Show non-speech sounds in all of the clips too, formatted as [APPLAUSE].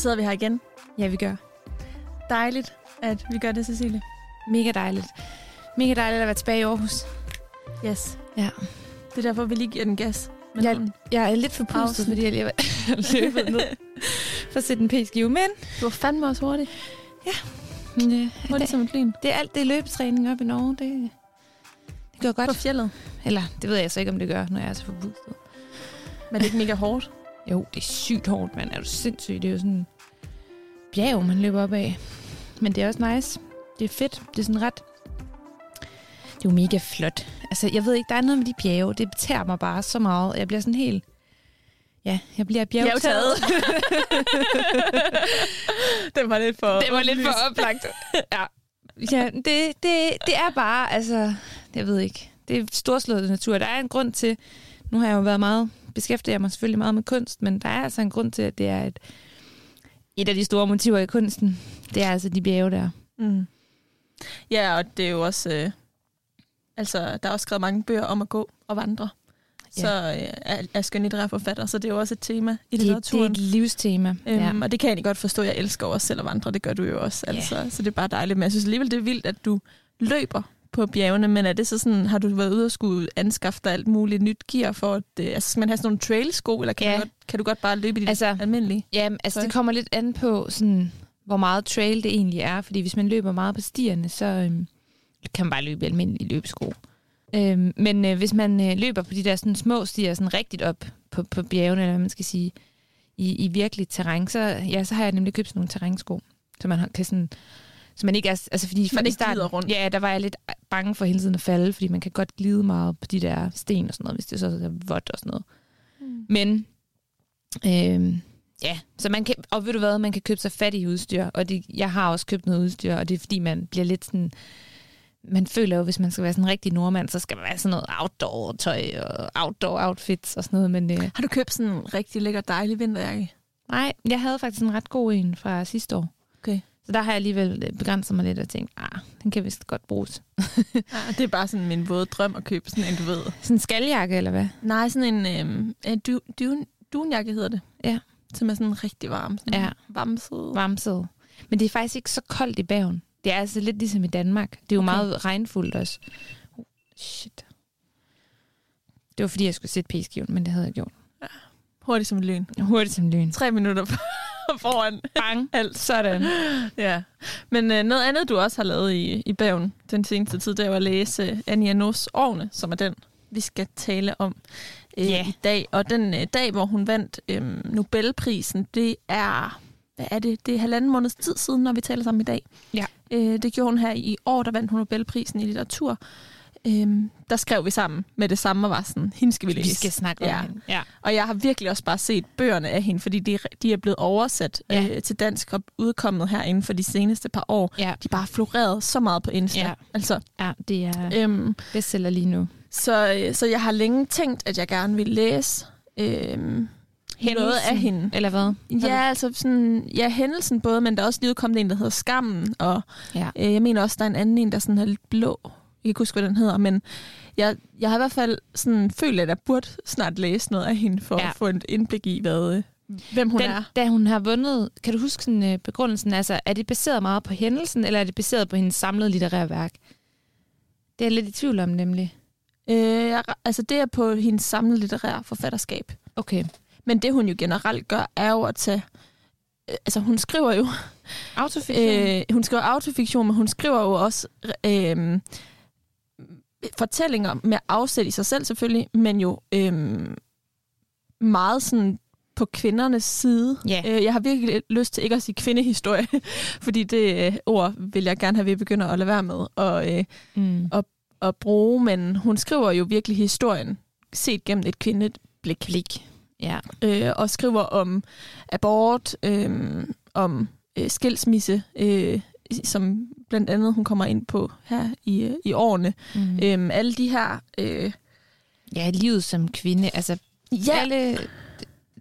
sidder vi her igen. Ja, vi gør. Dejligt, at vi gør det, Cecilie. Mega dejligt. Mega dejligt at være tilbage i Aarhus. Yes. Ja. Det er derfor, vi lige giver den gas. Men Jeg, jeg er lidt for pustet, Pausen. fordi jeg lige har [LAUGHS] løbet ned for at sætte en p-skive. Men du var fandme også hurtig. men, øh, Hurtig det, som et lyn. det er alt det løbetræning op i Norge. Det, det gør På godt. fjellet. Eller det ved jeg så ikke, om det gør, når jeg er så forpustet. Men det er ikke mega hårdt. Jo, det er sygt hårdt, mand. Er du sindssyg? Det er jo sådan bjerg, man løber op af. Men det er også nice. Det er fedt. Det er sådan ret... Det er jo mega flot. Altså, jeg ved ikke, der er noget med de bjerge. Det betager mig bare så meget. Jeg bliver sådan helt... Ja, jeg bliver bjergtaget. [LAUGHS] den var lidt for... det var lidt for oplagt. ja, ja det, det, det er bare, altså... Jeg ved ikke. Det er storslået natur. Der er en grund til... Nu har jeg jo været meget... Beskæftiger mig selvfølgelig meget med kunst, men der er altså en grund til, at det er et, et af de store motiver i kunsten. Det er altså de bjerge der. Mm. Ja, og det er jo også... Øh, altså, der er også skrevet mange bøger om at gå og vandre. Ja. Så øh, er, er skønlitterære forfatter, så det er jo også et tema i Det, det er litteraturen. et livstema. Øhm, ja. Og det kan jeg egentlig godt forstå. Jeg elsker også selv at vandre. Det gør du jo også. Altså, Så det er bare dejligt. Men jeg synes alligevel, det er vildt, at du løber på bjergene. Men er det så sådan, har du været ude og skulle anskaffe dig alt muligt nyt gear for at... øh, Altså, skal man have sådan nogle trailsko, eller kan, Ja. du, godt, kan du godt bare løbe i dit Altså, almindelige? Ja, altså Tøj. det kommer lidt an på, sådan, hvor meget trail det egentlig er. Fordi hvis man løber meget på stierne, så øhm, kan man bare løbe i almindelige løbesko. Øhm, men øh, hvis man øh, løber på de der sådan, små stier, sådan rigtigt op på, på bjergene, eller hvad man skal sige, i, i virkeligt terræn, så, ja, så har jeg nemlig købt sådan nogle terrænsko, så man har- kan sådan... Så man ikke er, altså fordi Man ikke starten, rundt. Ja, der var jeg lidt bange for hele tiden at falde, fordi man kan godt glide meget på de der sten og sådan noget, hvis det så er vådt og sådan noget. Mm. Men øhm, ja, så man kan, og ved du hvad, man kan købe sig fat i udstyr, og det, jeg har også købt noget udstyr, og det er fordi, man bliver lidt sådan, man føler jo, hvis man skal være sådan en rigtig nordmand, så skal man være sådan noget outdoor-tøj og outdoor-outfits og sådan noget, men øh, Har du købt sådan en rigtig lækker, dejlig vinterjakke? nej, jeg havde faktisk en ret god en fra sidste år. Okay. Så der har jeg alligevel øh, begrænset mig lidt og tænkt, ah, den kan vist godt bruges. Ja, [LAUGHS] det er bare sådan min våde drøm at købe sådan en, du ved. Sådan en skaljakke, eller hvad? Nej, sådan en øhm, du, dun, dunjakke hedder det. Ja. Som er sådan rigtig varm. Sådan Ja. Vamset. varmsæde. Men det er faktisk ikke så koldt i Bergen. Det er altså lidt ligesom i Danmark. Det er jo Okay. meget regnfuldt også. Oh, shit. Det var fordi, jeg skulle sætte p-skiven, men det havde jeg gjort. Hurtigt som lyn. Hurtigt som lyn. Tre minutter foran Bang. [LAUGHS] alt. Sådan. Ja. Men øh, noget andet, du også har lavet i, i Bergen den seneste tid, det er jo at læse Anja Nos Årene, som er den, vi skal tale om øh, Ja. i dag. Og den øh, dag, hvor hun vandt øh, Nobelprisen, det er, hvad er det? Det er halvanden måneds tid siden, når vi taler sammen i dag. Ja. Øh, det gjorde hun her i år, der vandt hun Nobelprisen i litteratur. Øhm, der skrev vi sammen med det samme og var sådan, hende skal vi læse. Vi skal snakke om Ja. hende. Ja. Og jeg har virkelig også bare set bøgerne af hende, fordi de, de er blevet oversat Ja. øh, til dansk og udkommet her inden for de seneste par år. Ja. De er bare floreret så meget på Insta. Ja. Altså, ja, det er øhm, bestseller lige nu. så, øh, så jeg har længe tænkt, at jeg gerne vil læse øhm, noget af hende. Eller hvad? Ja, altså sådan, ja, hændelsen både, men der er også lige udkommet en, der hedder Skammen, og Ja. øh, jeg mener også, der er en anden en, der sådan er lidt blå. Jeg kan ikke huske, hvad den hedder, men jeg, jeg har i hvert fald sådan følt, at jeg burde snart læse noget af hende, for Ja. at få et indblik i, hvad, øh, hvem hun Den, er. da hun har vundet, kan du huske sådan, øh, begrundelsen? Altså, er det baseret meget på hændelsen, eller er det baseret på hendes samlede litterære værk? Det er jeg lidt i tvivl om, nemlig. Øh, jeg, altså det er på hendes samlede litterære forfatterskab. Okay. Men det hun jo generelt gør, er jo at tage... øh, Altså hun skriver jo... Autofiktion? [LAUGHS] Øh, hun skriver autofiktion, men hun skriver jo også øh, fortællinger med afsæt i sig selv selvfølgelig, men jo øh, meget sådan på kvindernes side. Ja. Øh, jeg har virkelig lyst til ikke at sige kvindehistorie, [LAUGHS] fordi det øh, ord vil jeg gerne have, at vi begynder at lade være med og, øh, mm. at bruge, men hun skriver jo virkelig historien set gennem et kvindeblik. Blik. Ja. Øh, og skriver om abort, øh, om øh, skilsmisse, øh, som blandt andet hun kommer ind på her i, øh, i årene. Mm. Mm. Øh, alle de her... Øh, Ja, livet som kvinde. Altså, ja, alle...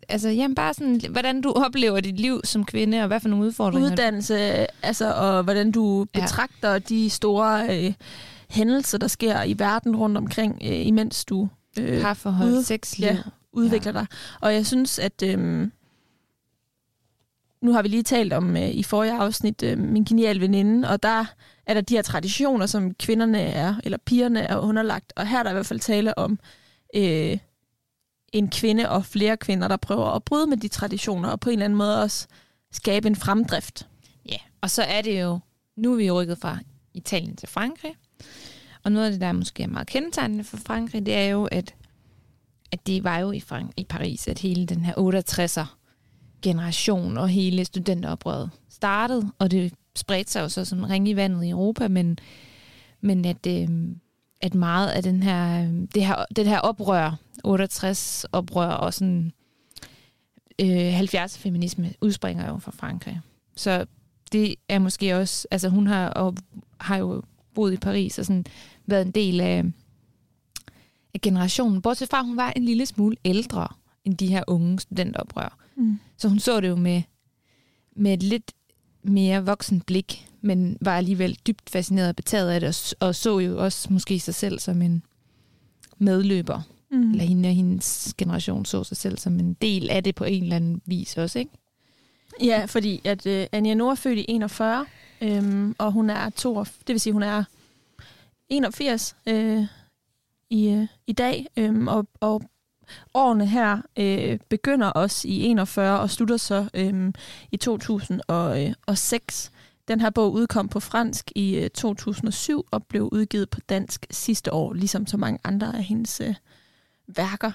Altså, jamen bare sådan, hvordan du oplever dit liv som kvinde, og hvad for nogle udfordringer... uddannelse, altså, og hvordan du Ja. betragter de store øh, hændelser, der sker i verden rundt omkring, øh, imens du øh, Parforhold, ude- sexliv. ja. udvikler dig. Og jeg synes, at øhm, nu har vi lige talt om øh, i forrige afsnit øh, min genial veninde, og der er der de her traditioner, som kvinderne er, eller pigerne er underlagt. Og her er der i hvert fald tale om øh, en kvinde og flere kvinder, der prøver at bryde med de traditioner, og på en eller anden måde også skabe en fremdrift. Ja, og så er det jo, nu er vi rykket fra Italien til Frankrig, og noget af det, der måske er meget kendetegnende for Frankrig, det er jo, at, at det var jo i, Frank- i Paris, at hele den her 68'er generation og hele studenteroprøret startede, og det spredte sig jo så som ring i vandet i Europa, men, men at, øh, at meget af den her, det her, den her oprør, 68-oprør og sådan øh, 70'er-feminisme udspringer jo fra Frankrig. Så det er måske også, altså hun har, og, har jo boet i Paris og sådan været en del af, af generationen, bortset fra, at hun var en lille smule ældre end de her unge studenteroprør. Mm. Så hun så det jo med, med et lidt mere voksen blik, men var alligevel dybt fascineret og betaget af det, og, og så jo også måske sig selv som en medløber. Mm. Eller hende og hendes generation så sig selv som en del af det på en eller anden vis også, ikke? Ja, fordi at uh, Anja Nord er født i 41, øhm, og hun er 2, det vil sige, hun er 81 øh, i, øh, i dag, øhm, og, og årene her øh, begynder også i 41 og slutter så øhm, øh, i 2006. Den her bog udkom på fransk i øh, 2007 og blev udgivet på dansk sidste år, ligesom så mange andre af hendes øh, værker.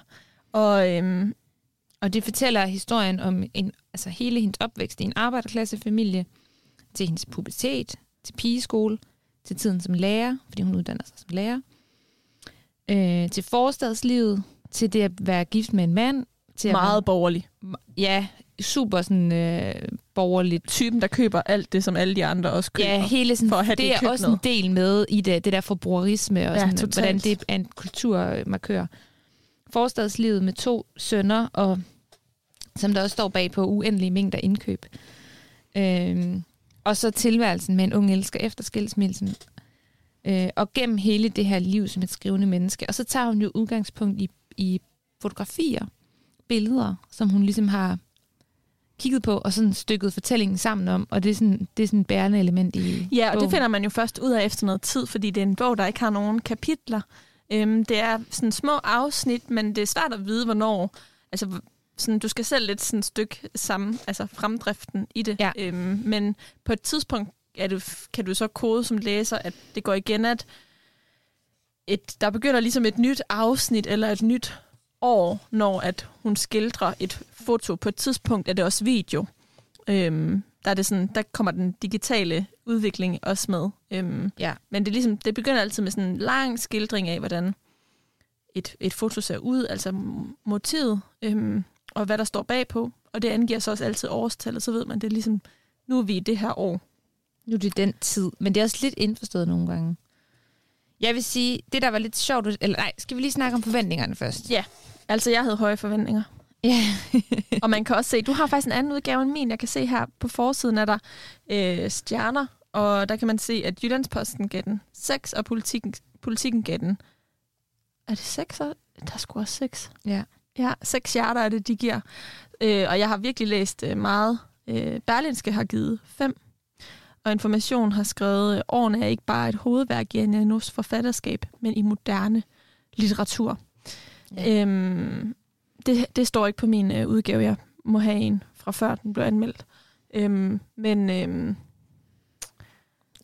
Og, øh, og det fortæller historien om en, altså hele hendes opvækst i en arbejderklassefamilie, til hendes pubertet, til pigeskole, til tiden som lærer, fordi hun uddanner sig som lærer, øh, til forstadslivet, til det at være gift med en mand. Til Meget at, borgerlig. Ja, super sådan øh, borgerligt. Typen, der køber alt det, som alle de andre også køber. Ja, hele sådan, for at have det, det er også en del med i det, det der forbrugerisme, og sådan, totalt. hvordan det er en kulturmarkør. Forstadslivet med to sønner, og som der også står bag på uendelige mængder indkøb. Øhm, og så tilværelsen med en ung elsker efter skilsmissen. Øh, og gennem hele det her liv som et skrivende menneske. Og så tager hun jo udgangspunkt i i fotografier, billeder, som hun ligesom har kigget på, og sådan stykket fortællingen sammen om, og det er sådan, det er sådan et bærende element i Ja, og bogen. det finder man jo først ud af efter noget tid, fordi det er en bog, der ikke har nogen kapitler. Øhm, det er sådan små afsnit, men det er svært at vide, hvornår. Altså, sådan, du skal selv lidt sådan et stykke sammen, altså fremdriften i det. Ja. Øhm, men på et tidspunkt er det, kan du så kode som læser, at det går igen, at et, der begynder ligesom et nyt afsnit eller et nyt år, når at hun skildrer et foto. På et tidspunkt er det også video. Øhm, der, er det sådan, der kommer den digitale udvikling også med. Øhm, ja. Men det, er ligesom, det begynder altid med sådan en lang skildring af, hvordan et, et foto ser ud, altså motivet, øhm, og hvad der står bagpå. Og det angiver så også altid årstallet, så ved man, det er ligesom, nu er vi i det her år. Nu er det den tid, men det er også lidt indforstået nogle gange. Jeg vil sige, det der var lidt sjovt, eller nej, skal vi lige snakke om forventningerne først? Ja, altså jeg havde høje forventninger. Ja. [LAUGHS] og man kan også se, du har faktisk en anden udgave end min. Jeg kan se her på forsiden, er der øh, stjerner, og der kan man se, at Jyllandsposten gav den 6, og politikken, politikken gav den... Er det 6? Der er sgu også 6. Ja. Ja, 6 hjerter er det, de giver. Øh, og jeg har virkelig læst øh, meget. Øh, Berlinske har givet 5 og Information har skrevet, årene er ikke bare et hovedværk i Anianos forfatterskab, men i moderne litteratur. Ja. Øhm, det, det står ikke på min øh, udgave. Jeg må have en fra før den blev anmeldt. Øhm, men øhm,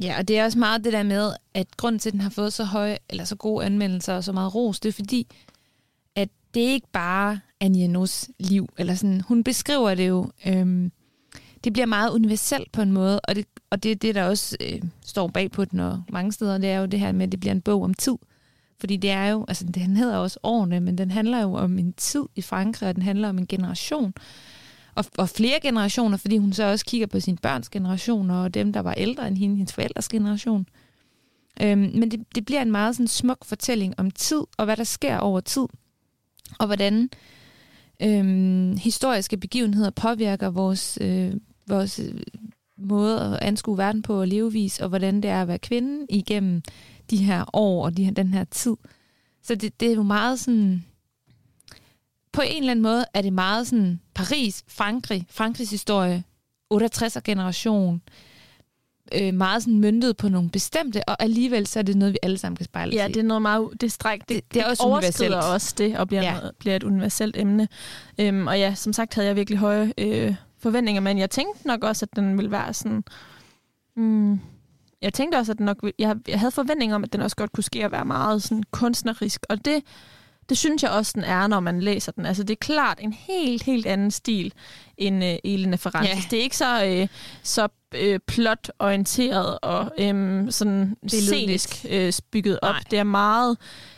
Ja, og det er også meget det der med, at grunden til, at den har fået så høje, eller så gode anmeldelser og så meget ros, det er fordi, at det er ikke bare Anianos liv. Eller sådan, hun beskriver det jo øhm, det bliver meget universelt på en måde, og det, og det er det, der også øh, står bag på den og mange steder, det er jo det her med, at det bliver en bog om tid. Fordi det er jo, altså den hedder også årene, men den handler jo om en tid i Frankrig, og den handler om en generation. Og, og flere generationer, fordi hun så også kigger på sin børns generation, og dem, der var ældre end hende, hendes forældres generation. Øhm, men det, det bliver en meget sådan smuk fortælling om tid, og hvad der sker over tid. Og hvordan øhm, historiske begivenheder påvirker vores, øh, vores måde at anskue verden på og levevis, og hvordan det er at være kvinde igennem de her år og de her, den her tid. Så det, det er jo meget sådan... På en eller anden måde er det meget sådan Paris, Frankrig, Frankrigs historie 68'er-generation, øh, meget sådan myndet på nogle bestemte, og alligevel så er det noget, vi alle sammen kan spejle Ja, det er noget meget, det stræk, det, det, det er også universelt. også det, og bliver, ja. noget, bliver et universelt emne. Øhm, og ja, som sagt havde jeg virkelig høje øh, forventninger, men jeg tænkte nok også, at den ville være sådan... Mm, jeg tænkte også, at den nok, jeg, jeg havde forventninger om, at den også godt kunne ske at være meget sådan kunstnerisk, og det det synes jeg også, den er, når man læser den. Altså, det er klart en helt, helt anden stil end øh, Elena Ferrantes. Yeah. Det er ikke så, øh, så øh, plot-orienteret og øh, sådan scenisk øh, bygget op. Nej. Det er meget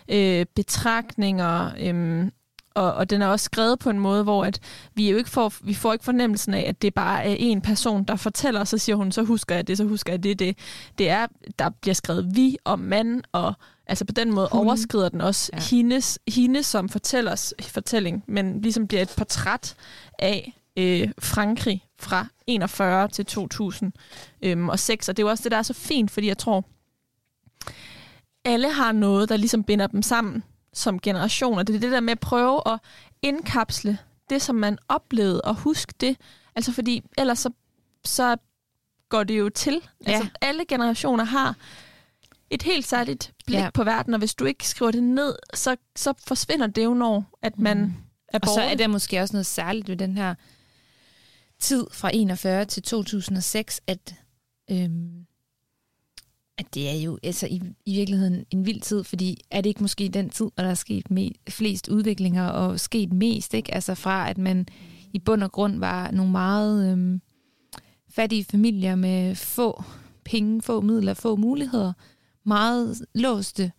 øh, betragtninger, øh, og, og den er også skrevet på en måde, hvor at vi jo ikke får, vi får ikke fornemmelsen af, at det bare er en person, der fortæller, så siger hun, så husker jeg det, så husker jeg det, det. Det er, der bliver skrevet vi og mand, og altså på den måde hun. overskrider den også ja. hendes, hende som fortællers fortælling, men ligesom bliver et portræt af øh, Frankrig fra 41 til 2006. Øhm, og det er jo også det, der er så fint, fordi jeg tror, alle har noget, der ligesom binder dem sammen som generationer. Det er det der med at prøve at indkapsle det, som man oplevede, og huske det. Altså fordi ellers så, så går det jo til. Ja. Altså alle generationer har et helt særligt blik ja. på verden, og hvis du ikke skriver det ned, så, så forsvinder det jo, når at man mm. er borger. Og så er der måske også noget særligt ved den her tid fra 41 til 2006, at, øhm, at det er jo altså i, i virkeligheden en vild tid, fordi er det ikke måske den tid, hvor der er sket me- flest udviklinger og sket mest, ikke? Altså fra at man i bund og grund var nogle meget øhm, fattige familier med få penge, få midler, få muligheder, meget låste,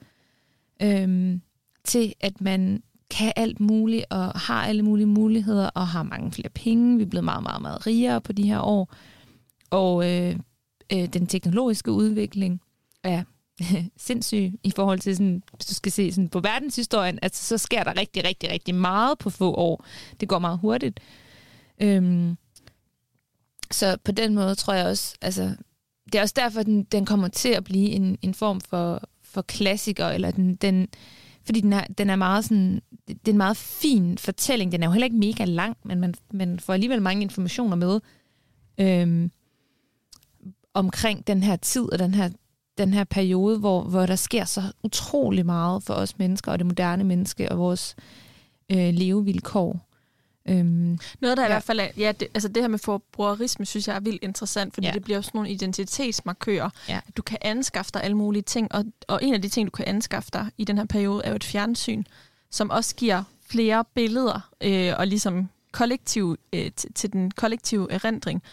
øhm, til at man kan alt muligt og har alle mulige muligheder og har mange flere penge. Vi er blevet meget, meget, meget rigere på de her år. Og øh, øh, den teknologiske udvikling er [LAUGHS] sindssyg i forhold til, sådan, hvis du skal se sådan på verdenshistorien, altså, så sker der rigtig, rigtig, rigtig meget på få år. Det går meget hurtigt. Øhm, så på den måde tror jeg også, altså, det er også derfor, den, den kommer til at blive en, en form for, for klassiker, eller den, den, fordi den er, den er meget sådan, det er en meget fin fortælling. Den er jo heller ikke mega lang, men man, man får alligevel mange informationer med øhm, omkring den her tid og den her, den her periode, hvor, hvor der sker så utrolig meget for os mennesker og det moderne menneske og vores øh, levevilkår. Øhm, Noget, der ja. i hvert fald er, ja, det, altså det her med forbrugerisme, synes jeg er vildt interessant, fordi ja. det bliver også nogle identitetsmarkører, ja. du kan anskaffe dig alle mulige ting, og, og en af de ting, du kan anskaffe dig i den her periode, er jo et fjernsyn, som også giver flere billeder øh, og ligesom kollektiv, øh, til den kollektive erindring.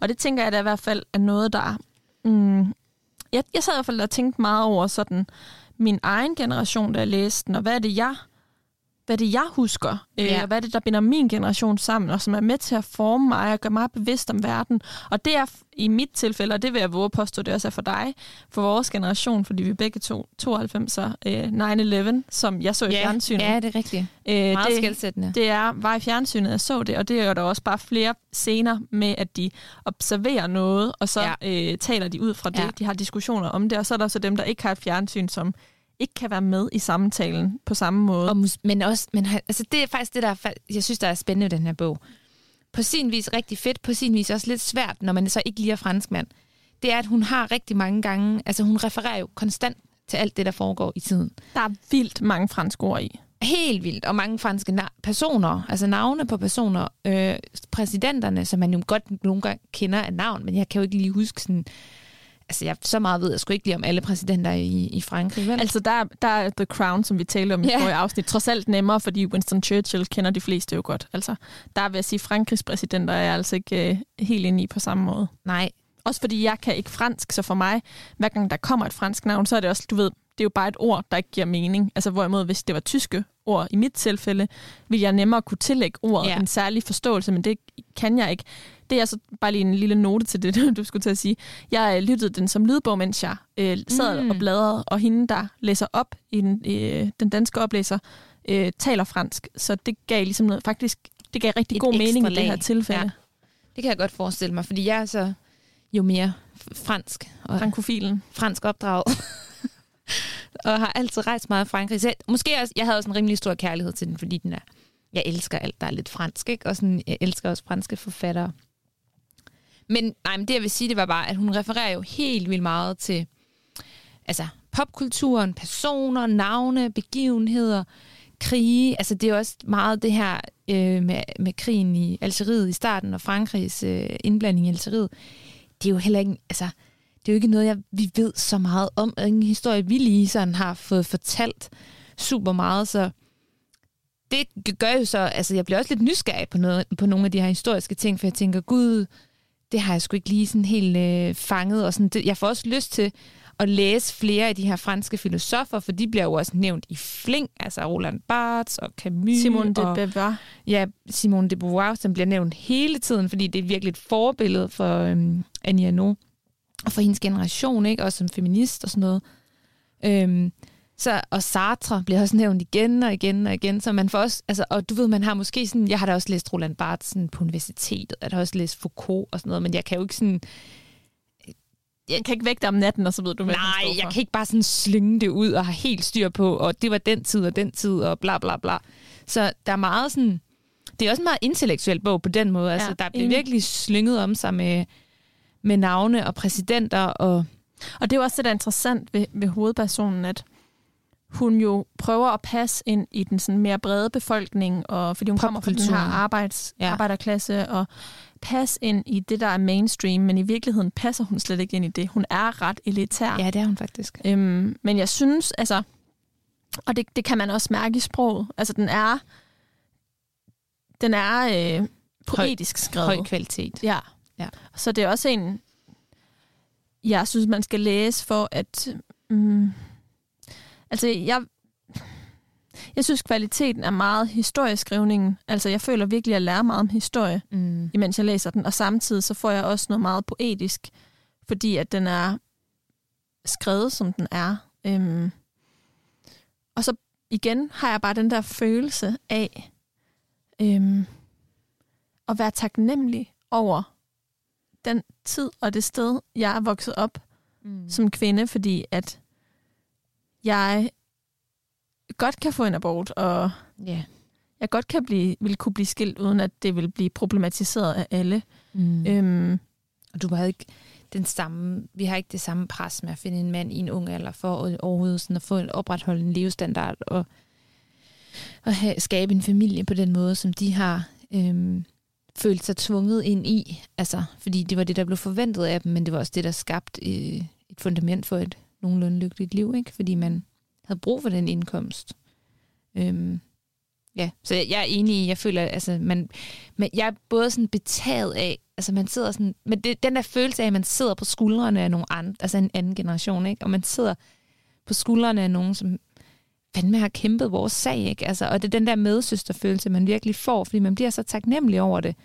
Og det tænker jeg da i hvert fald er noget, der... Mm, jeg, jeg sad i hvert fald og tænkte meget over sådan min egen generation, da jeg læste den, og hvad er det, jeg hvad det jeg husker, øh, ja. og hvad det, der binder min generation sammen, og som er med til at forme mig og gøre mig bevidst om verden. Og det er i mit tilfælde, og det vil jeg våge påstå, det også er for dig, for vores generation, fordi vi begge to 92'er, øh, 9-11, som jeg så i ja, fjernsynet. Ja, det er rigtigt. Øh, Meget det, skældsættende. Det er, var i fjernsynet, jeg så det, og det er jo der også bare flere scener med, at de observerer noget, og så ja. øh, taler de ud fra det. Ja. De har diskussioner om det, og så er der så dem, der ikke har et fjernsyn, som ikke kan være med i samtalen på samme måde. Og, men også, men, altså det er faktisk det, der jeg synes, der er spændende i den her bog. På sin vis rigtig fedt, på sin vis også lidt svært, når man så ikke lige er franskmand. Det er, at hun har rigtig mange gange, altså hun refererer jo konstant til alt det, der foregår i tiden. Der er vildt mange franske ord i. Helt vildt, og mange franske personer, altså navne på personer, øh, præsidenterne, som man jo godt nogle gange kender af navn, men jeg kan jo ikke lige huske sådan, altså jeg, så meget ved jeg sgu ikke lige om alle præsidenter i, i Frankrig, vel? Altså der, der er The Crown, som vi talte om i yeah. forrige afsnit, trods alt nemmere, fordi Winston Churchill kender de fleste jo godt. Altså der vil jeg sige, Frankrigs præsidenter er jeg altså ikke øh, helt inde i på samme måde. Nej. Også fordi jeg kan ikke fransk, så for mig, hver gang der kommer et fransk navn, så er det også, du ved, det er jo bare et ord, der ikke giver mening. Altså hvorimod, hvis det var tyske ord i mit tilfælde, ville jeg nemmere kunne tillægge ordet ja. en særlig forståelse, men det kan jeg ikke. Det er altså bare lige en lille note til det, [LAUGHS] du skulle til at sige. Jeg øh, lyttede den som lydbog, mens jeg øh, sad mm. og bladrede, og hende, der læser op i den, øh, den danske oplæser, øh, taler fransk. Så det gav ligesom noget, faktisk, det gav rigtig Et god mening lag. i det her tilfælde. Ja. Det kan jeg godt forestille mig, fordi jeg er så jo mere fransk. Og Frankofilen. Fransk opdrag. [LAUGHS] og har altid rejst meget i Frankrig. Så måske også, jeg havde også en rimelig stor kærlighed til den, fordi den er, jeg elsker alt, der er lidt fransk, ikke? Og sådan, jeg elsker også franske forfattere. Men, nej, men det jeg vil sige, det var bare, at hun refererer jo helt vildt meget til altså, popkulturen, personer, navne, begivenheder, krige. Altså det er også meget det her øh, med, med krigen i Algeriet i starten, og Frankrigs øh, indblanding i Algeriet. Det er jo heller ikke, altså, det er jo ikke noget, jeg, vi ved så meget om. En historie, vi lige sådan har fået fortalt super meget, så det gør jo så, altså jeg bliver også lidt nysgerrig på, noget, på nogle af de her historiske ting, for jeg tænker, gud, det har jeg sgu ikke lige sådan helt øh, fanget, og sådan, det, jeg får også lyst til at læse flere af de her franske filosofer, for de bliver jo også nævnt i fling, altså Roland Barthes og Camus. Simone de Beauvoir. Ja, Simone de Beauvoir, som bliver nævnt hele tiden, fordi det er virkelig et forbillede for øhm, Annie Arnaud, og for hendes generation, ikke? også som feminist og sådan noget. Øhm, så, og Sartre bliver også nævnt igen og igen og igen, så man får også, altså, og du ved, man har måske sådan, jeg har da også læst Roland Barthes på universitetet, jeg har også læst Foucault og sådan noget, men jeg kan jo ikke sådan, jeg kan ikke vække dig om natten, og så ved du, hvad Nej, jeg kan ikke bare sådan slynge det ud og have helt styr på, og det var den tid og den tid, og bla bla bla. Så der er meget sådan... Det er også en meget intellektuel bog på den måde. Altså, der bliver virkelig slynget om sig med, med navne og præsidenter. Og, og det er jo også det, der er interessant ved, ved hovedpersonen, at hun jo prøver at passe ind i den sådan mere brede befolkning, og fordi hun kommer fra den her arbejds, ja. arbejderklasse, og passe ind i det, der er mainstream, men i virkeligheden passer hun slet ikke ind i det. Hun er ret elitær. Ja, det er hun faktisk. Øhm, men jeg synes, altså, og det, det kan man også mærke i sproget, altså den er, den er øh, poetisk skrevet. Høj kvalitet. Ja. ja. Så det er også en, jeg synes, man skal læse for at... Mm, altså, jeg, jeg synes, kvaliteten er meget historieskrivningen. Altså, jeg føler virkelig, at jeg lærer meget om historie, mm. imens jeg læser den. Og samtidig så får jeg også noget meget poetisk, fordi at den er skrevet, som den er. Øhm. Og så igen har jeg bare den der følelse af øhm, at være taknemmelig over den tid og det sted, jeg er vokset op mm. som kvinde, fordi at jeg godt kan få en abort, og yeah. jeg godt kan blive, vil kunne blive skilt, uden at det vil blive problematiseret af alle. Mm. Øhm, og du har ikke den samme, vi har ikke det samme pres med at finde en mand i en ung alder for at overhovedet sådan at få en opretholdt en levestandard og, og have, skabe en familie på den måde, som de har øhm, følt sig tvunget ind i. Altså, fordi det var det, der blev forventet af dem, men det var også det, der skabte øh, et fundament for et nogenlunde lykkeligt liv, ikke? fordi man havde brug for den indkomst. Øhm, ja, så jeg, jeg er enig i, jeg føler, altså, man, man, jeg er både sådan betaget af, altså man sidder sådan, men det, den der følelse af, at man sidder på skuldrene af nogle andre, altså en anden generation, ikke? og man sidder på skuldrene af nogen, som fandme har kæmpet vores sag, ikke? Altså, og det er den der medsøsterfølelse, man virkelig får, fordi man bliver så taknemmelig over det.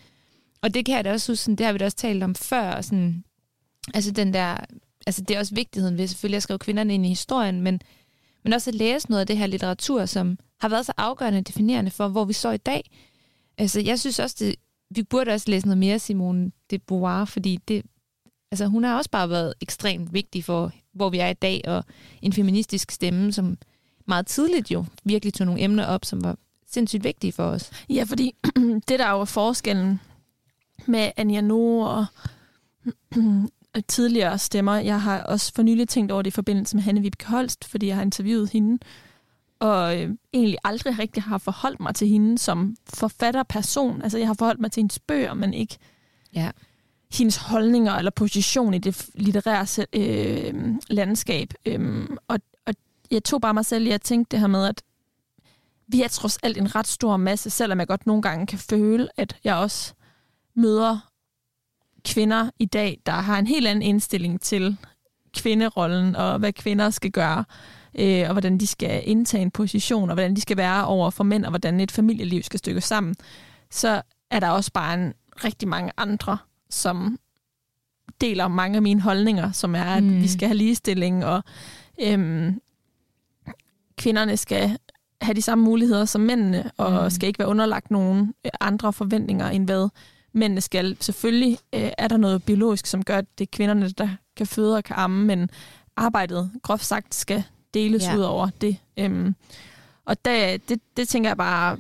Og det kan jeg da også huske, sådan, det har vi da også talt om før, sådan, altså den der, altså det er også vigtigheden ved selvfølgelig at skrive kvinderne ind i historien, men men også at læse noget af det her litteratur, som har været så afgørende og definerende for, hvor vi står i dag. Altså, jeg synes også, det, vi burde også læse noget mere Simone de Beauvoir, fordi det, altså, hun har også bare været ekstremt vigtig for, hvor vi er i dag, og en feministisk stemme, som meget tidligt jo virkelig tog nogle emner op, som var sindssygt vigtige for os. Ja, fordi [CLEARS THROAT] det der er jo forskellen med Anja No og [CLEARS THROAT] tidligere stemmer. Jeg har også for nylig tænkt over det i forbindelse med Hanne Vibeke Holst, fordi jeg har interviewet hende, og øh, egentlig aldrig rigtig har forholdt mig til hende som forfatterperson. Altså, jeg har forholdt mig til hendes bøger, men ikke ja. hendes holdninger eller position i det litterære øh, landskab. Øh, og, og jeg tog bare mig selv i at tænke det her med, at vi er trods alt en ret stor masse, selvom jeg godt nogle gange kan føle, at jeg også møder kvinder i dag, der har en helt anden indstilling til kvinderollen, og hvad kvinder skal gøre, øh, og hvordan de skal indtage en position, og hvordan de skal være over for mænd, og hvordan et familieliv skal stykkes sammen, så er der også bare en rigtig mange andre, som deler mange af mine holdninger, som er, at mm. vi skal have ligestilling, og øhm, kvinderne skal have de samme muligheder som mændene, og mm. skal ikke være underlagt nogen andre forventninger, end hvad Mændene skal selvfølgelig, øh, er der noget biologisk, som gør, at det er kvinderne, der kan føde og kan amme, men arbejdet, groft sagt, skal deles ja. ud over det. Øhm, og det, det, det tænker jeg bare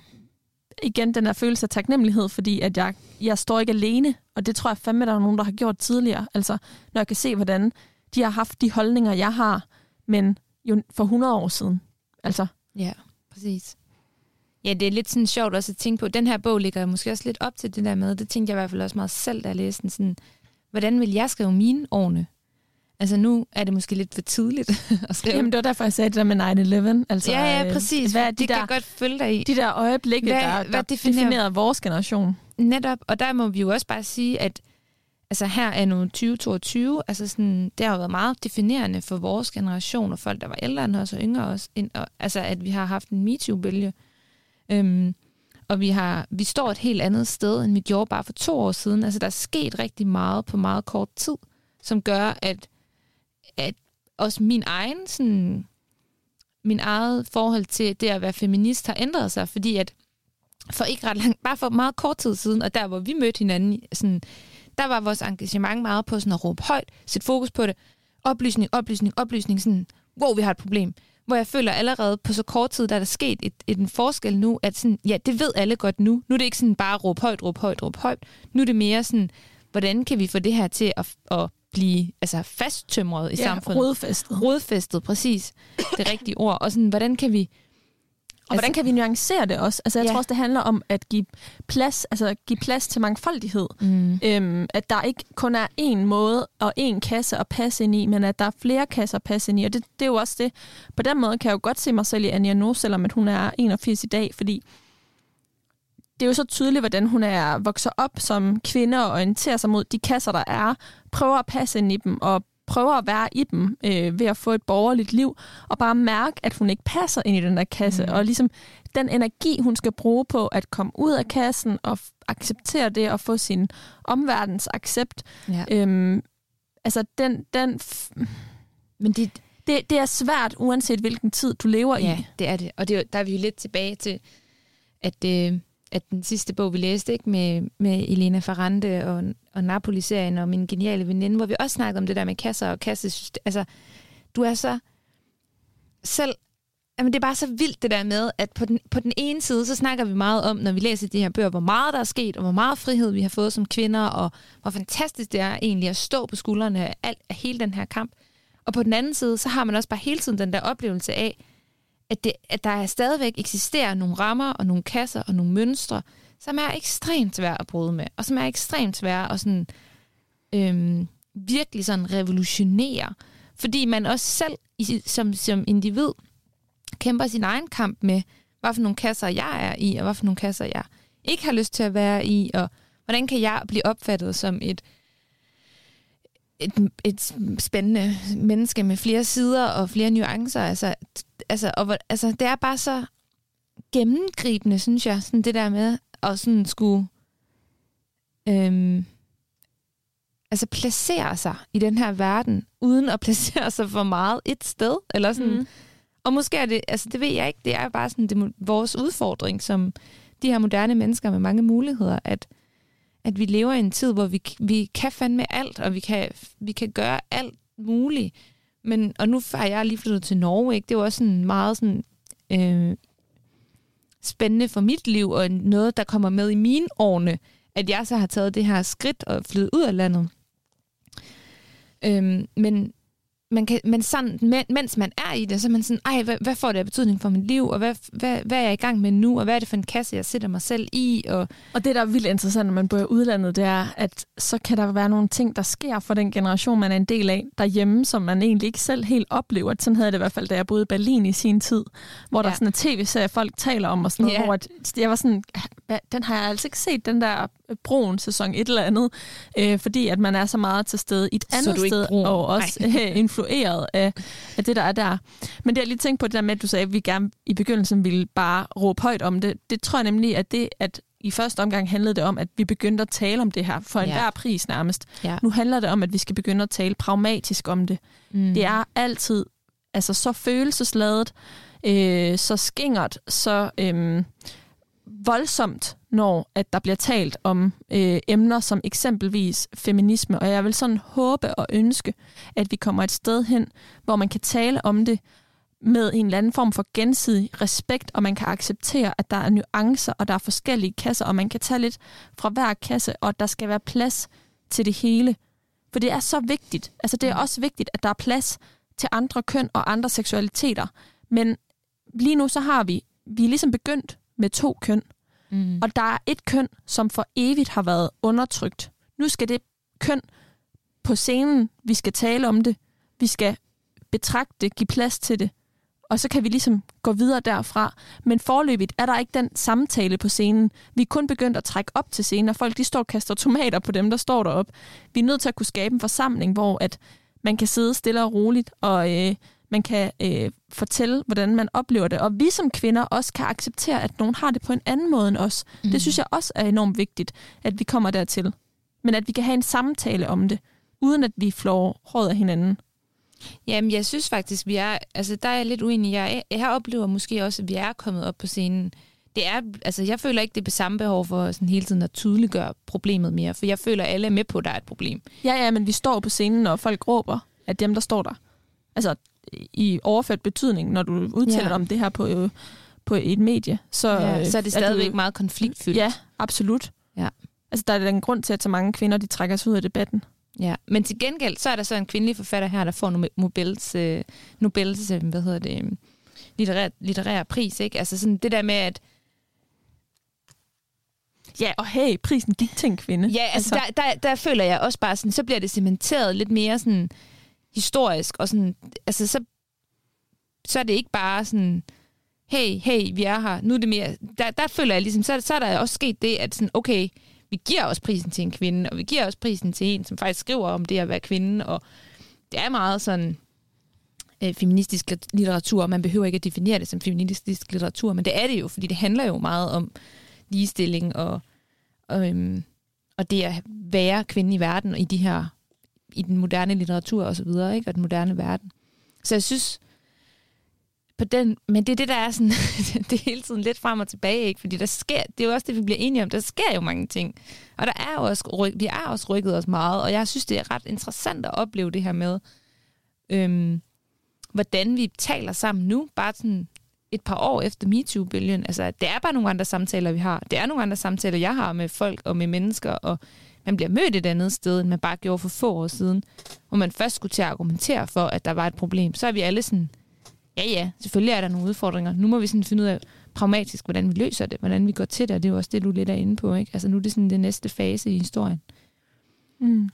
igen den der følelse af taknemmelighed, fordi at jeg, jeg står ikke alene, og det tror jeg fandme, der er nogen, der har gjort tidligere. Altså, når jeg kan se, hvordan de har haft de holdninger, jeg har, men jo for 100 år siden. Altså. Ja, præcis. Ja, det er lidt sådan sjovt også at tænke på. Den her bog ligger måske også lidt op til det der med. Det tænkte jeg i hvert fald også meget selv, da jeg læste den. Sådan, hvordan vil jeg skrive mine årene? Altså nu er det måske lidt for tidligt [LAUGHS] at skrive. Jamen det var derfor, jeg sagde det der med 9-11. Altså, ja, ja, præcis. Hvad de det der, kan godt følge dig i. De der øjeblikke, hvad, der, der hvad definerer... definerede vores generation. Netop, og der må vi jo også bare sige, at altså her er nu 2022, altså sådan, det har jo været meget definerende for vores generation, og folk, der var ældre end os og yngre os, ind, og, altså at vi har haft en MeToo-bølge. Øhm, og vi, har, vi står et helt andet sted, end vi gjorde bare for to år siden. Altså der er sket rigtig meget på meget kort tid, som gør, at, at også min egen sådan, min eget forhold til det at være feminist har ændret sig, fordi at for ikke ret langt, bare for meget kort tid siden, og der hvor vi mødte hinanden, sådan, der var vores engagement meget på sådan at råbe højt, sætte fokus på det, oplysning, oplysning, oplysning, sådan, wow, vi har et problem. Hvor jeg føler allerede på så kort tid, der er der sket et, et, en forskel nu, at sådan, ja, det ved alle godt nu. Nu er det ikke sådan bare råbe højt, råbe højt, råbe højt. Nu er det mere sådan, hvordan kan vi få det her til at, at blive altså fasttømret i ja, samfundet? rodfæstet. Rodfæstet, præcis. Det rigtige ord. Og sådan, hvordan kan vi og altså, hvordan kan vi nuancere det også? Altså, jeg ja. tror også, det handler om at give plads, altså give plads til mangfoldighed. Mm. Øhm, at der ikke kun er én måde og én kasse at passe ind i, men at der er flere kasser at passe ind i. Og det, det er jo også det. På den måde kan jeg jo godt se mig selv i Anja Nu, selvom at hun er 81 i dag, fordi det er jo så tydeligt, hvordan hun er vokset op som kvinde og orienterer sig mod de kasser, der er, prøver at passe ind i dem og prøver at være i dem øh, ved at få et borgerligt liv, og bare mærke, at hun ikke passer ind i den der kasse. Mm. Og ligesom den energi, hun skal bruge på at komme ud af kassen og acceptere det og få sin omverdens accept. Ja. Øhm, altså den... den Men det, det, det er svært, uanset hvilken tid du lever ja, i. Ja, det er det. Og det, der er vi jo lidt tilbage til, at... Øh at den sidste bog, vi læste ikke med, med Elena Ferrante og, og Napoli-serien og min geniale veninde, hvor vi også snakkede om det der med kasser og kassesystem. Altså, du er så selv... Jamen, det er bare så vildt det der med, at på den, på den ene side, så snakker vi meget om, når vi læser de her bøger, hvor meget der er sket, og hvor meget frihed vi har fået som kvinder, og hvor fantastisk det er egentlig at stå på skuldrene af, alt, af hele den her kamp. Og på den anden side, så har man også bare hele tiden den der oplevelse af, at, det, at der stadigvæk eksisterer nogle rammer og nogle kasser og nogle mønstre, som er ekstremt svære at bryde med, og som er ekstremt svære at sådan, øhm, virkelig sådan revolutionere. Fordi man også selv i, som, som individ kæmper sin egen kamp med, hvad for nogle kasser jeg er i, og hvad for nogle kasser jeg ikke har lyst til at være i, og hvordan kan jeg blive opfattet som et, et, et spændende menneske med flere sider og flere nuancer. Altså, altså, og, altså, det er bare så gennemgribende, synes jeg, sådan det der med at sådan skulle øhm, altså placere sig i den her verden, uden at [LAUGHS] placere sig for meget et sted, eller sådan. Mm. Og måske er det, altså det ved jeg ikke, det er bare sådan det, vores udfordring som de her moderne mennesker med mange muligheder, at at vi lever i en tid, hvor vi, vi kan fandme alt, og vi kan, vi kan gøre alt muligt. Men, og nu er jeg lige flyttet til Norge, ikke? det var også sådan meget sådan, øh, spændende for mit liv, og noget, der kommer med i mine årene, at jeg så har taget det her skridt og flyttet ud af landet. Øhm, men, man kan, men sådan, mens man er i det, så er man sådan, ej, hvad, hvad får det af betydning for mit liv, og hvad, hvad, hvad er jeg i gang med nu, og hvad er det for en kasse, jeg sætter mig selv i? Og, og det, der er vildt interessant, når man bor i udlandet, det er, at så kan der være nogle ting, der sker for den generation, man er en del af derhjemme, som man egentlig ikke selv helt oplever. Sådan havde det i hvert fald, da jeg boede i Berlin i sin tid, hvor ja. der sådan en tv-serie, folk taler om, og sådan noget, ja. hvor jeg var sådan, den har jeg altså ikke set, den der broen sæson et eller andet, øh, fordi at man er så meget til stede i et andet sted, og også [LAUGHS] øh, influeret af, af det, der er der. Men det jeg lige tænkt på, det der med, at du sagde, at vi gerne i begyndelsen ville bare råbe højt om det, det tror jeg nemlig, at det, at i første omgang handlede det om, at vi begyndte at tale om det her for enhver ja. pris nærmest. Ja. Nu handler det om, at vi skal begynde at tale pragmatisk om det. Mm. Det er altid altså så følelsesladet, øh, så skingert, så øh, voldsomt, når at der bliver talt om øh, emner som eksempelvis feminisme. Og jeg vil sådan håbe og ønske, at vi kommer et sted hen, hvor man kan tale om det med en eller anden form for gensidig respekt, og man kan acceptere, at der er nuancer, og der er forskellige kasser, og man kan tage lidt fra hver kasse, og der skal være plads til det hele. For det er så vigtigt. Altså det er også vigtigt, at der er plads til andre køn og andre seksualiteter. Men lige nu så har vi, vi er ligesom begyndt med to køn. Mm. Og der er et køn, som for evigt har været undertrykt. Nu skal det køn på scenen, vi skal tale om det, vi skal betragte det, give plads til det, og så kan vi ligesom gå videre derfra. Men forløbigt er der ikke den samtale på scenen. Vi er kun begyndt at trække op til scenen, og folk de står og kaster tomater på dem, der står derop. Vi er nødt til at kunne skabe en forsamling, hvor at man kan sidde stille og roligt, og øh, man kan øh, fortælle, hvordan man oplever det. Og vi som kvinder også kan acceptere, at nogen har det på en anden måde end os. Mm. Det synes jeg også er enormt vigtigt, at vi kommer dertil. Men at vi kan have en samtale om det, uden at vi flår råd af hinanden. Jamen, jeg synes faktisk, vi er... Altså, der er jeg lidt uenig. Jeg, jeg oplever måske også, at vi er kommet op på scenen. Det er, altså, jeg føler ikke, det er samme behov for sådan hele tiden at tydeliggøre problemet mere, for jeg føler, at alle er med på, at der er et problem. Ja, ja, men vi står på scenen, og folk råber at dem, der står der. Altså, i overført betydning, når du udtaler ja. om det her på, øh, på et medie, så, ja, så er det stadigvæk er det, meget konfliktfyldt. Ja, absolut. Ja. Altså, der er en grund til, at så mange kvinder, de trækker sig ud af debatten. Ja, men til gengæld, så er der så en kvindelig forfatter her, der får Nobels, øh, Nobels øh, hvad hedder det, øh, litterær, litterær pris, ikke? Altså sådan det der med, at Ja, og hey, prisen gik til en kvinde. Ja, altså, altså. Der, der, der føler jeg også bare sådan, så bliver det cementeret lidt mere sådan historisk, og sådan, altså så, så er det ikke bare sådan, hey, hey, vi er her, nu er det mere, der, der føler jeg ligesom, så, så er der også sket det, at sådan, okay, vi giver også prisen til en kvinde, og vi giver også prisen til en, som faktisk skriver om det at være kvinde, og det er meget sådan øh, feministisk litteratur. Man behøver ikke at definere det som feministisk litteratur, men det er det jo, fordi det handler jo meget om ligestilling og, og, øhm, og det at være kvinde i verden og i de her i den moderne litteratur og så videre, ikke? og den moderne verden. Så jeg synes, på den, men det er det, der er sådan, [LAUGHS] det er hele tiden lidt frem og tilbage, ikke? fordi der sker, det er jo også det, vi bliver enige om, der sker jo mange ting. Og der er jo også, vi er også rykket os meget, og jeg synes, det er ret interessant at opleve det her med, øhm, hvordan vi taler sammen nu, bare sådan et par år efter MeToo-bølgen. Altså, det er bare nogle andre samtaler, vi har. Det er nogle andre samtaler, jeg har med folk og med mennesker, og man bliver mødt et andet sted, end man bare gjorde for få år siden, hvor man først skulle til at argumentere for, at der var et problem. Så er vi alle sådan, ja ja, selvfølgelig er der nogle udfordringer. Nu må vi sådan finde ud af pragmatisk, hvordan vi løser det, hvordan vi går til det, og det er jo også det, du lidt er inde på. Ikke? Altså nu er det sådan den næste fase i historien. Mm.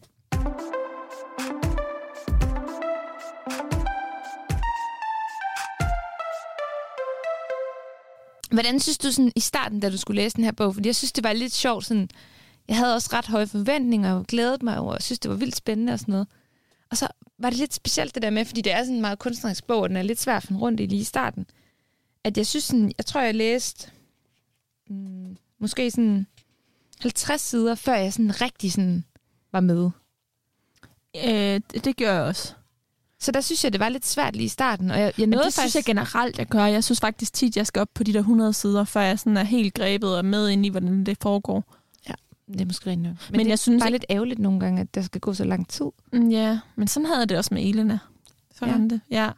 Hvordan synes du sådan i starten, da du skulle læse den her bog? Fordi jeg synes, det var lidt sjovt. Sådan, jeg havde også ret høje forventninger og glædede mig over, og synes, det var vildt spændende og sådan noget. Og så var det lidt specielt det der med, fordi det er sådan en meget kunstnerisk bog, og den er lidt svær at finde rundt i lige i starten, at jeg synes sådan, jeg tror, jeg læste mm, måske sådan 50 sider, før jeg sådan rigtig sådan var med. Øh, det, det gør jeg også. Så der synes jeg, det var lidt svært lige i starten. Og jeg, jeg nåede det faktisk... synes jeg generelt, jeg gør. Jeg synes faktisk tit, jeg skal op på de der 100 sider, før jeg sådan er helt grebet og med ind i, hvordan det foregår. Ja, det er måske rent Men, men det jeg synes, er bare lidt ærgerligt nogle gange, at der skal gå så lang tid. Mm, ja, men sådan havde jeg det også med Elena. Sådan ja. det. Ja.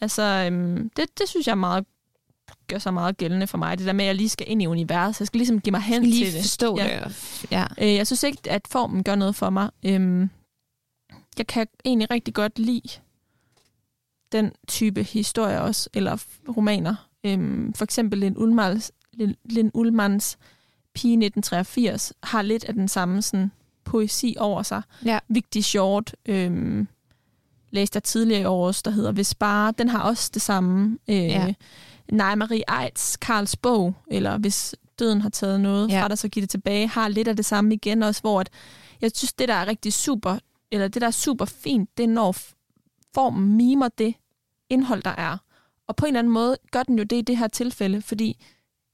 Altså, øhm, det, det synes jeg meget gør sig meget gældende for mig. Det der med, at jeg lige skal ind i universet. Jeg skal ligesom give mig hen lige til det. forstå ja. det. Ja. Øh, jeg synes ikke, at formen gør noget for mig. Øhm, jeg kan egentlig rigtig godt lide den type historier også, eller romaner. Øhm, for eksempel Lind Ullmanns, Lind Ullmanns Pige 1983 har lidt af den samme sådan, poesi over sig. Ja. Vigtig Short, øhm, læste jeg tidligere i år også, der hedder Hvis bare, den har også det samme. Øh, ja. Nej, Marie Eids, Karls bog, eller Hvis døden har taget noget ja. fra dig, så giver det tilbage, har lidt af det samme igen også, hvor at, jeg synes, det der er rigtig super, eller det der er super fint, det når formen mimer det indhold, der er. Og på en eller anden måde gør den jo det i det her tilfælde, fordi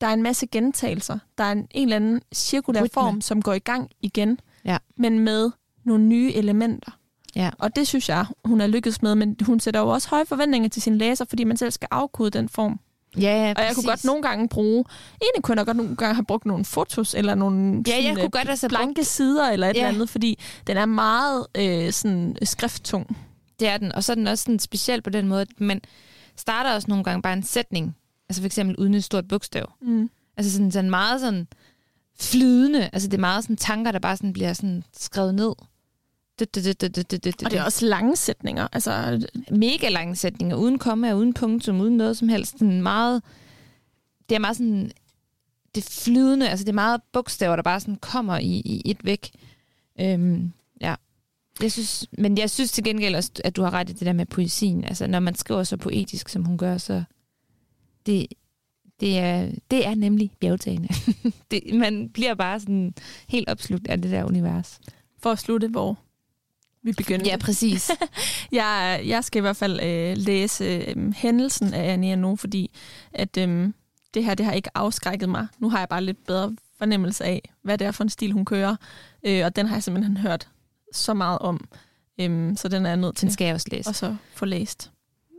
der er en masse gentagelser. Der er en, en eller anden cirkulær Rytme. form, som går i gang igen, ja. men med nogle nye elementer. Ja. Og det synes jeg, hun er lykkedes med, men hun sætter jo også høje forventninger til sine læser, fordi man selv skal afkode den form. Ja, ja, og jeg kunne godt nogle gange bruge, egentlig kunne jeg godt nogle gange have brugt nogle fotos, eller nogle ja, jeg kunne godt altså blanke brugt... sider, eller et ja. eller andet, fordi den er meget øh, sådan skrifttung. Det er den, og så er den også sådan speciel på den måde, at man starter også nogle gange bare en sætning. Altså for eksempel uden et stort bogstav. Mm. Altså sådan, sådan meget sådan flydende. Altså det er meget sådan tanker, der bare sådan bliver sådan skrevet ned. Det, det, det, det, det, det, det, Og det er også lange sætninger. Altså, mega lange sætninger, uden komma, uden punktum, uden noget som helst. Sådan meget, det er meget sådan, det flydende, altså det er meget bogstaver, der bare sådan kommer i, i et væk. Øhm. Jeg synes, men jeg synes til gengæld også, at du har ret i det der med poesien. Altså når man skriver så poetisk, som hun gør, så det, det, er, det er nemlig bjergtagende. [LAUGHS] det, man bliver bare sådan helt opslugt af det der univers. for at slutte, hvor vi begyndte. Ja, præcis. [LAUGHS] Jeg, jeg skal i hvert fald øh, læse øh, hændelsen af Ania nu, fordi at, øh, det her det har ikke afskrækket mig. Nu har jeg bare lidt bedre fornemmelse af, hvad det er for en stil, hun kører. Øh, og den har jeg simpelthen hørt så meget om. Øh, så den er jeg nødt til Den skal jeg også læse. at så få læst.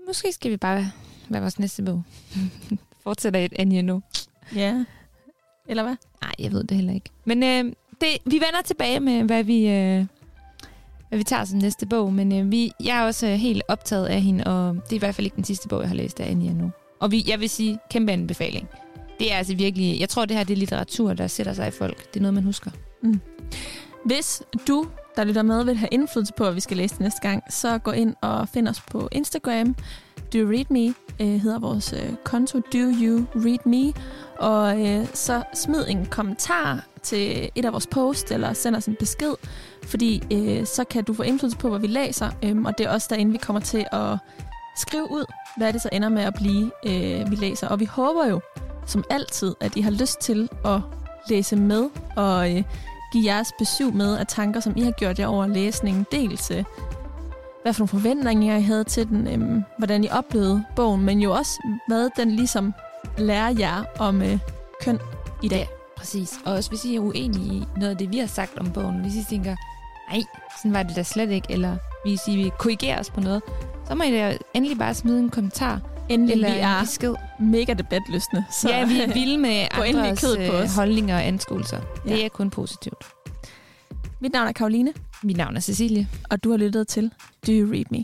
Måske skal vi bare være vores næste bog. [LAUGHS] Fortsætter et Anja nu. Ja. Eller hvad? Nej, jeg ved det heller ikke. Men øh, det, vi vender tilbage med, hvad vi, øh, hvad vi tager som næste bog. Men øh, vi, jeg er også øh, helt optaget af hende, og det er i hvert fald ikke den sidste bog, jeg har læst af Anja nu. Og vi, jeg vil sige, kæmpe anbefaling. Det er altså virkelig, jeg tror, det her det er litteratur, der sætter sig i folk. Det er noget, man husker. Hvis du, der lytter med, vil have indflydelse på, at vi skal læse det næste gang, så gå ind og find os på Instagram. Do you read me øh, hedder vores øh, konto. Do you read me? Og øh, så smid en kommentar til et af vores posts, eller send os en besked, fordi øh, så kan du få indflydelse på, hvad vi læser. Øh, og det er også derinde, vi kommer til at skrive ud, hvad det så ender med at blive, øh, vi læser. Og vi håber jo, som altid, at I har lyst til at læse med og øh, give jeres besøg med af tanker, som I har gjort jer over læsningen. Dels øh, hvad for nogle forventninger I havde til den, øhm, hvordan I oplevede bogen, men jo også, hvad den ligesom lærer jer om øh, køn i dag. Præcis. Og også hvis I er uenige i noget af det, vi har sagt om bogen, hvis I tænker, nej, sådan var det da slet ikke, eller hvis I vil korrigere os på noget, så må I da endelig bare smide en kommentar Endelig, eller vi er besked. mega debatløsende. Så. Ja, vi er vilde med [LAUGHS] andres kødet på øh, os. holdninger og anskuelser. Ja. Det er kun positivt. Mit navn er Karoline, Mit navn er Cecilie. og du har lyttet til Do You Read Me?